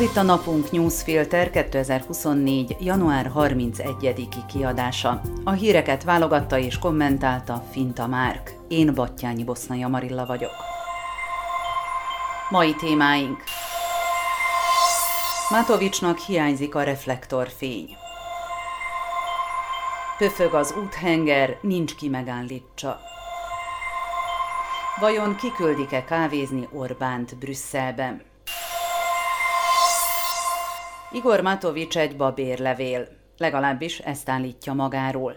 Ez itt a Napunk Newsfilter 2024. január 31-i kiadása. A híreket válogatta és kommentálta Finta Márk. Én Battyányi Bosznai Amarilla vagyok. Mai témáink Matovicsnak hiányzik a reflektorfény. Pöfög az úthenger, nincs ki megállítsa. Vajon kiküldik-e kávézni Orbánt Brüsszelben? Igor Matovics egy babérlevél, legalábbis ezt állítja magáról.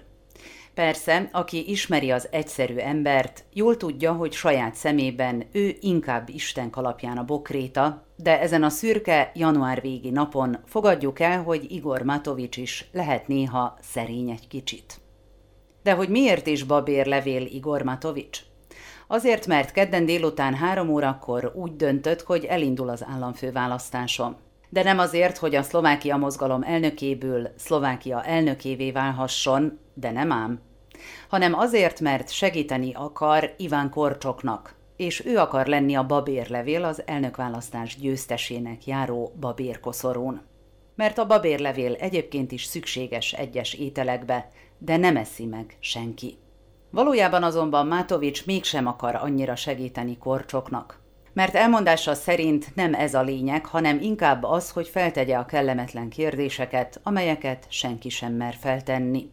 Persze, aki ismeri az egyszerű embert, jól tudja, hogy saját szemében ő inkább Isten kalapján a bokréta, de ezen a szürke január végi napon fogadjuk el, hogy Igor Matovics is lehet néha szerény egy kicsit. De hogy miért is babérlevél Igor Matovics? Azért, mert kedden délután három órakor úgy döntött, hogy elindul az államfőválasztáson de nem azért, hogy a Szlovákia mozgalom elnökéből Szlovákia elnökévé válhasson, de nem ám, hanem azért, mert segíteni akar Iván Korcsoknak, és ő akar lenni a babérlevél az elnökválasztás győztesének járó babérkoszorún. Mert a babérlevél egyébként is szükséges egyes ételekbe, de nem eszi meg senki. Valójában azonban Mátovics mégsem akar annyira segíteni Korcsoknak mert elmondása szerint nem ez a lényeg, hanem inkább az, hogy feltegye a kellemetlen kérdéseket, amelyeket senki sem mer feltenni.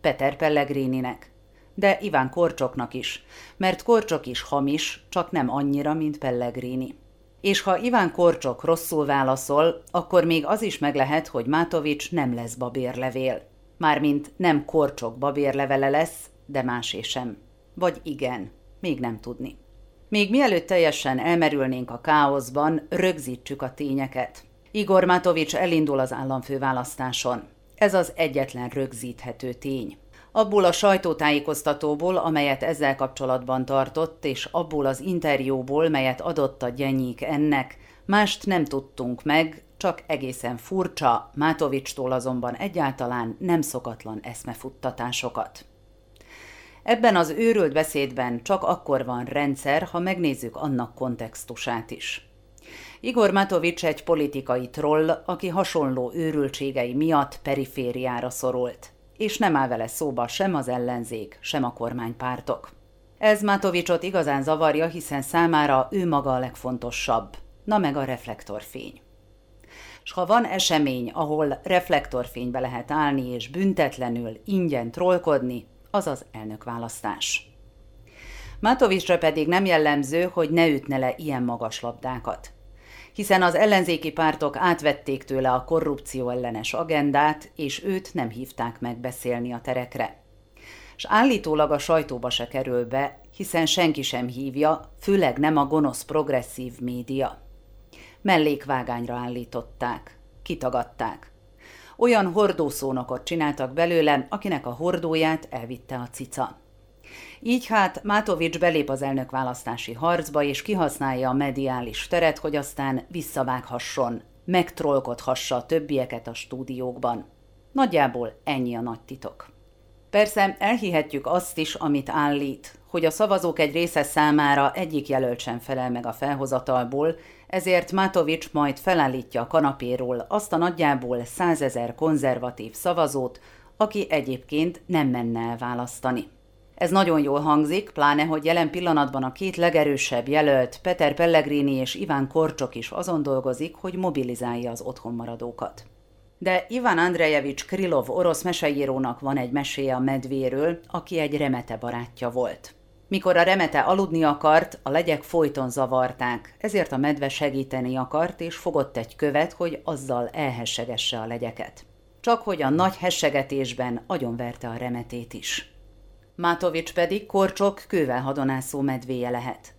Peter Pellegrininek, de Iván Korcsoknak is, mert Korcsok is hamis, csak nem annyira, mint Pellegrini. És ha Iván Korcsok rosszul válaszol, akkor még az is meg lehet, hogy Mátovics nem lesz babérlevél. Mármint nem Korcsok babérlevele lesz, de másé sem. Vagy igen, még nem tudni. Még mielőtt teljesen elmerülnénk a káoszban, rögzítsük a tényeket. Igor Matovics elindul az államfőválasztáson. Ez az egyetlen rögzíthető tény. Abból a sajtótájékoztatóból, amelyet ezzel kapcsolatban tartott, és abból az interjúból, melyet adott a gyenyik ennek, mást nem tudtunk meg, csak egészen furcsa, Mátovicstól azonban egyáltalán nem szokatlan eszmefuttatásokat. Ebben az őrült beszédben csak akkor van rendszer, ha megnézzük annak kontextusát is. Igor Matovics egy politikai troll, aki hasonló őrültségei miatt perifériára szorult, és nem áll vele szóba sem az ellenzék, sem a kormánypártok. Ez Matovicsot igazán zavarja, hiszen számára ő maga a legfontosabb, na meg a reflektorfény. S ha van esemény, ahol reflektorfénybe lehet állni és büntetlenül, ingyen trollkodni, azaz elnökválasztás. Mátovicsra pedig nem jellemző, hogy ne ütne le ilyen magas labdákat. Hiszen az ellenzéki pártok átvették tőle a korrupció ellenes agendát, és őt nem hívták meg beszélni a terekre. És állítólag a sajtóba se kerül be, hiszen senki sem hívja, főleg nem a gonosz progresszív média. Mellékvágányra állították, kitagadták olyan hordószónokot csináltak belőle, akinek a hordóját elvitte a cica. Így hát Mátovics belép az elnökválasztási harcba, és kihasználja a mediális teret, hogy aztán visszavághasson, megtrollkodhassa a többieket a stúdiókban. Nagyjából ennyi a nagy titok. Persze elhihetjük azt is, amit állít, hogy a szavazók egy része számára egyik jelölt sem felel meg a felhozatalból, ezért Matovics majd felállítja a kanapéról azt a nagyjából százezer konzervatív szavazót, aki egyébként nem menne el választani. Ez nagyon jól hangzik, pláne, hogy jelen pillanatban a két legerősebb jelölt, Peter Pellegrini és Iván Korcsok is azon dolgozik, hogy mobilizálja az otthonmaradókat. De Iván Andrejevics Krilov orosz meseírónak van egy meséje a medvéről, aki egy remete barátja volt. Mikor a remete aludni akart, a legyek folyton zavarták, ezért a medve segíteni akart, és fogott egy követ, hogy azzal elhessegesse a legyeket. Csak hogy a nagy hessegetésben agyonverte a remetét is. Mátovics pedig korcsok kővel hadonászó medvéje lehet.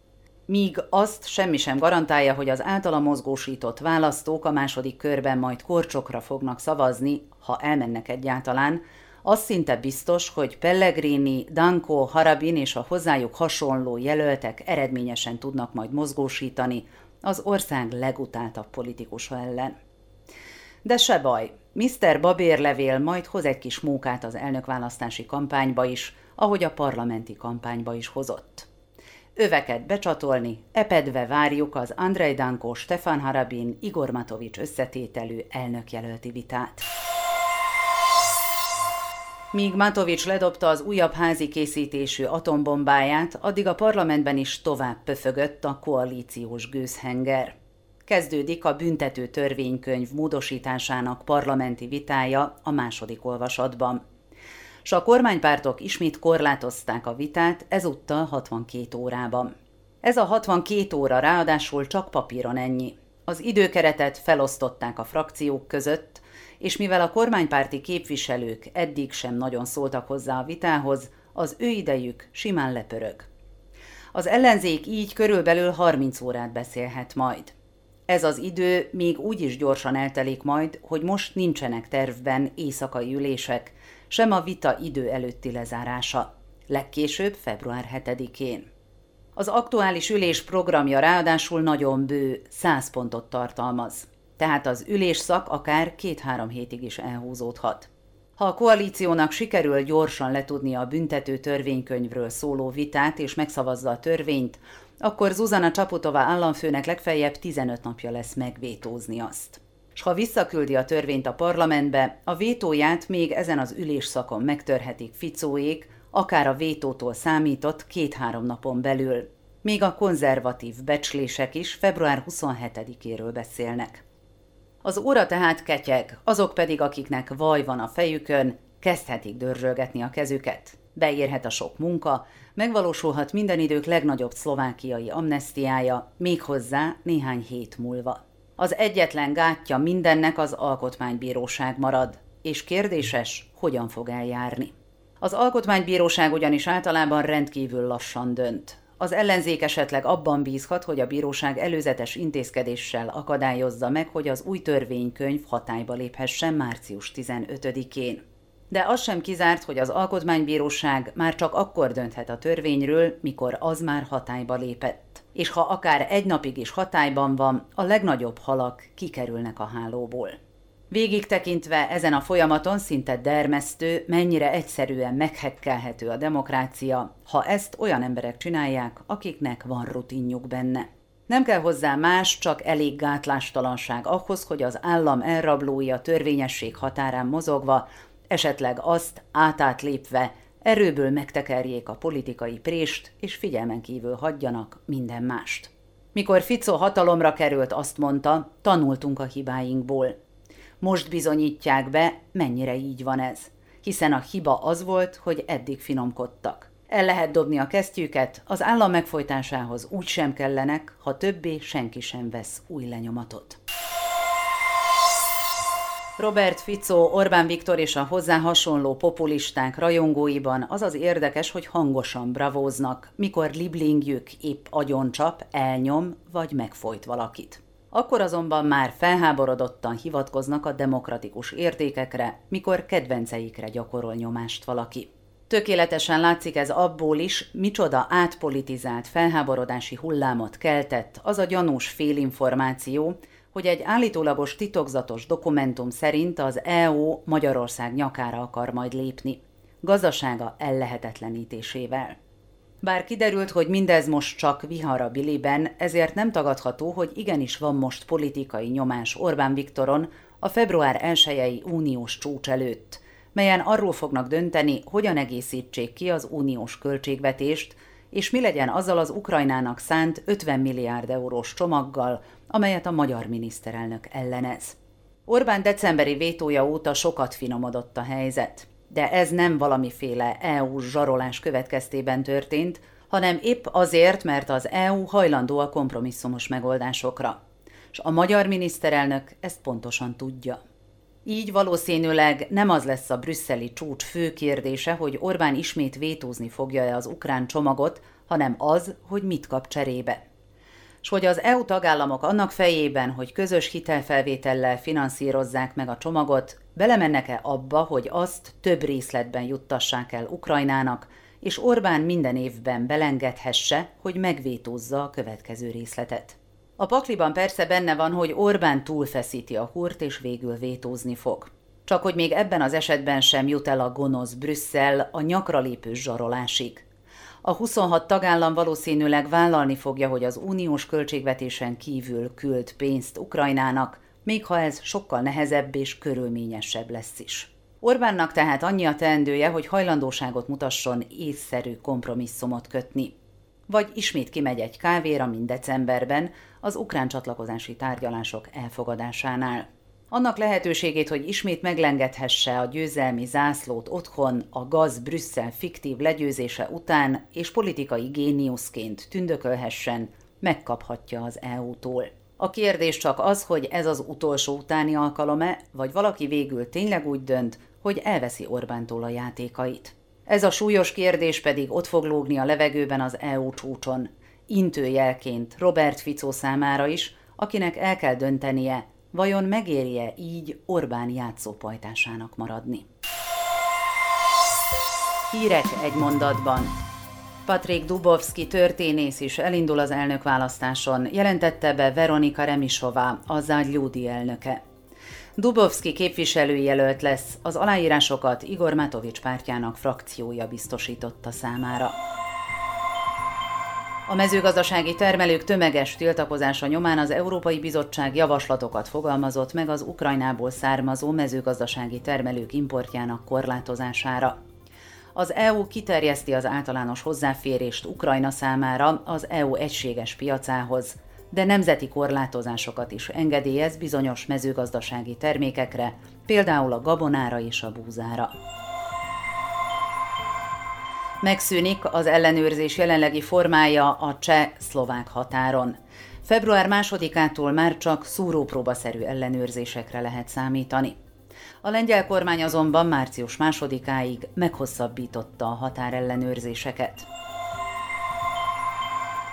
Míg azt semmi sem garantálja, hogy az általa mozgósított választók a második körben majd korcsokra fognak szavazni, ha elmennek egyáltalán, az szinte biztos, hogy Pellegrini, Danko, Harabin és a hozzájuk hasonló jelöltek eredményesen tudnak majd mozgósítani az ország legutáltabb politikusa ellen. De se baj, Mr. Babérlevél majd hoz egy kis mókát az elnökválasztási kampányba is, ahogy a parlamenti kampányba is hozott. öveket becsatolni, epedve várjuk az Andrei Danko, Stefan Harabin, Igor Matovics összetételű elnökjelölti vitát. Míg Matovics ledobta az újabb házi készítésű atombombáját, addig a parlamentben is tovább pöfögött a koalíciós gőzhenger. Kezdődik a büntető törvénykönyv módosításának parlamenti vitája a második olvasatban. S a kormánypártok ismét korlátozták a vitát, ezúttal 62 órában. Ez a 62 óra ráadásul csak papíron ennyi. Az időkeretet felosztották a frakciók között, és mivel a kormánypárti képviselők eddig sem nagyon szóltak hozzá a vitához, az ő idejük simán lepörög. Az ellenzék így körülbelül 30 órát beszélhet majd. Ez az idő még úgy is gyorsan eltelik majd, hogy most nincsenek tervben éjszakai ülések, sem a vita idő előtti lezárása. Legkésőbb február 7-én. Az aktuális ülés programja ráadásul nagyon bő, 100 pontot tartalmaz tehát az ülésszak akár két-három hétig is elhúzódhat. Ha a koalíciónak sikerül gyorsan letudni a büntető törvénykönyvről szóló vitát és megszavazza a törvényt, akkor Zuzana Csaputová államfőnek legfeljebb 15 napja lesz megvétózni azt. S ha visszaküldi a törvényt a parlamentbe, a vétóját még ezen az ülésszakon megtörhetik Ficóék, akár a vétótól számított két-három napon belül. Még a konzervatív becslések is február 27-éről beszélnek. Az óra tehát ketyeg, azok pedig, akiknek vaj van a fejükön, kezdhetik dörzsölgetni a kezüket. Beérhet a sok munka, megvalósulhat minden idők legnagyobb szlovákiai amnestiája, méghozzá néhány hét múlva. Az egyetlen gátja mindennek az alkotmánybíróság marad, és kérdéses, hogyan fog eljárni. Az alkotmánybíróság ugyanis általában rendkívül lassan dönt. Az ellenzék esetleg abban bízhat, hogy a bíróság előzetes intézkedéssel akadályozza meg, hogy az új törvénykönyv hatályba léphessen március 15-én. De az sem kizárt, hogy az alkotmánybíróság már csak akkor dönthet a törvényről, mikor az már hatályba lépett. És ha akár egy napig is hatályban van, a legnagyobb halak kikerülnek a hálóból. Végig tekintve ezen a folyamaton szinte dermesztő, mennyire egyszerűen meghekkelhető a demokrácia, ha ezt olyan emberek csinálják, akiknek van rutinjuk benne. Nem kell hozzá más, csak elég gátlástalanság ahhoz, hogy az állam elrablói a törvényesség határán mozogva, esetleg azt átátlépve erőből megtekerjék a politikai prést, és figyelmen kívül hagyjanak minden mást. Mikor Fico hatalomra került, azt mondta, tanultunk a hibáinkból, most bizonyítják be, mennyire így van ez. Hiszen a hiba az volt, hogy eddig finomkodtak. El lehet dobni a kesztyűket, az állam megfojtásához úgy sem kellenek, ha többé senki sem vesz új lenyomatot. Robert Fico, Orbán Viktor és a hozzá hasonló populisták rajongóiban az az érdekes, hogy hangosan bravóznak, mikor liblingjük épp agyoncsap, elnyom vagy megfojt valakit. Akkor azonban már felháborodottan hivatkoznak a demokratikus értékekre, mikor kedvenceikre gyakorol nyomást valaki. Tökéletesen látszik ez abból is, micsoda átpolitizált felháborodási hullámot keltett az a gyanús félinformáció, hogy egy állítólagos titokzatos dokumentum szerint az EU Magyarország nyakára akar majd lépni, gazdasága ellehetetlenítésével. Bár kiderült, hogy mindez most csak vihar a biliben, ezért nem tagadható, hogy igenis van most politikai nyomás Orbán Viktoron a február 1 uniós csúcs előtt, melyen arról fognak dönteni, hogyan egészítsék ki az uniós költségvetést, és mi legyen azzal az Ukrajnának szánt 50 milliárd eurós csomaggal, amelyet a magyar miniszterelnök ellenez. Orbán decemberi vétója óta sokat finomodott a helyzet de ez nem valamiféle EU zsarolás következtében történt, hanem épp azért, mert az EU hajlandó a kompromisszumos megoldásokra. És a magyar miniszterelnök ezt pontosan tudja. Így valószínűleg nem az lesz a brüsszeli csúcs fő kérdése, hogy Orbán ismét vétózni fogja-e az ukrán csomagot, hanem az, hogy mit kap cserébe és hogy az EU tagállamok annak fejében, hogy közös hitelfelvétellel finanszírozzák meg a csomagot, belemennek-e abba, hogy azt több részletben juttassák el Ukrajnának, és Orbán minden évben belengedhesse, hogy megvétózza a következő részletet. A pakliban persze benne van, hogy Orbán túlfeszíti a hurt, és végül vétózni fog. Csak hogy még ebben az esetben sem jut el a gonosz Brüsszel a nyakra lépő zsarolásig. A 26 tagállam valószínűleg vállalni fogja, hogy az uniós költségvetésen kívül küld pénzt Ukrajnának, még ha ez sokkal nehezebb és körülményesebb lesz is. Orbánnak tehát annyi a teendője, hogy hajlandóságot mutasson észszerű kompromisszumot kötni. Vagy ismét kimegy egy kávéra, mint decemberben, az ukrán csatlakozási tárgyalások elfogadásánál. Annak lehetőségét, hogy ismét meglengethesse a győzelmi zászlót otthon a gaz Brüsszel fiktív legyőzése után, és politikai géniuszként tündökölhessen, megkaphatja az EU-tól. A kérdés csak az, hogy ez az utolsó utáni alkalom-e, vagy valaki végül tényleg úgy dönt, hogy elveszi Orbántól a játékait. Ez a súlyos kérdés pedig ott fog lógni a levegőben az EU csúcson, intőjelként Robert Ficó számára is, akinek el kell döntenie, vajon megérje így Orbán játszópajtásának maradni. Hírek egy mondatban. Patrik Dubovski történész is elindul az elnökválasztáson, jelentette be Veronika Remisová, a Zágyúdi elnöke. Dubovski képviselőjelölt lesz, az aláírásokat Igor Matovics pártjának frakciója biztosította számára. A mezőgazdasági termelők tömeges tiltakozása nyomán az Európai Bizottság javaslatokat fogalmazott meg az Ukrajnából származó mezőgazdasági termelők importjának korlátozására. Az EU kiterjeszti az általános hozzáférést Ukrajna számára az EU egységes piacához, de nemzeti korlátozásokat is engedélyez bizonyos mezőgazdasági termékekre, például a gabonára és a búzára. Megszűnik az ellenőrzés jelenlegi formája a cseh-szlovák határon. Február másodikától már csak szúrópróbaszerű ellenőrzésekre lehet számítani. A lengyel kormány azonban március másodikáig meghosszabbította a határellenőrzéseket.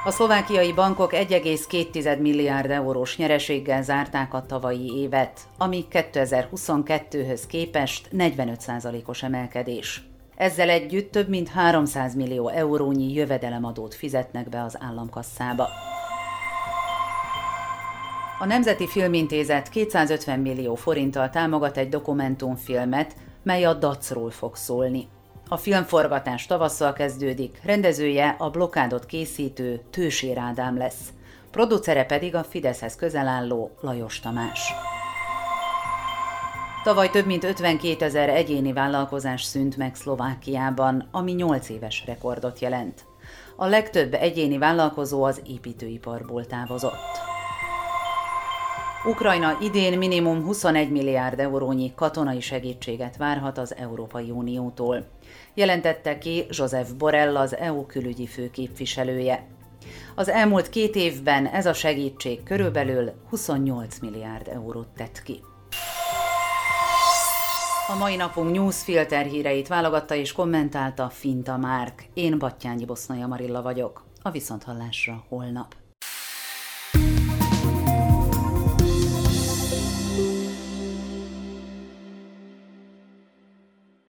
A szlovákiai bankok 1,2 milliárd eurós nyereséggel zárták a tavalyi évet, ami 2022-höz képest 45%-os emelkedés. Ezzel együtt több mint 300 millió eurónyi jövedelemadót fizetnek be az államkasszába. A Nemzeti Filmintézet 250 millió forinttal támogat egy dokumentumfilmet, mely a dacról fog szólni. A filmforgatás tavasszal kezdődik, rendezője a blokádot készítő Tősér Ádám lesz, producere pedig a Fideszhez közel álló Lajos Tamás. Tavaly több mint 52 ezer egyéni vállalkozás szűnt meg Szlovákiában, ami 8 éves rekordot jelent. A legtöbb egyéni vállalkozó az építőiparból távozott. Ukrajna idén minimum 21 milliárd eurónyi katonai segítséget várhat az Európai Uniótól, jelentette ki Joseph Borrell az EU külügyi főképviselője. Az elmúlt két évben ez a segítség körülbelül 28 milliárd eurót tett ki. A mai napunk newsfilter híreit válogatta és kommentálta Finta Márk. Én Battyányi Bosznaja Marilla vagyok. A Viszonthallásra holnap.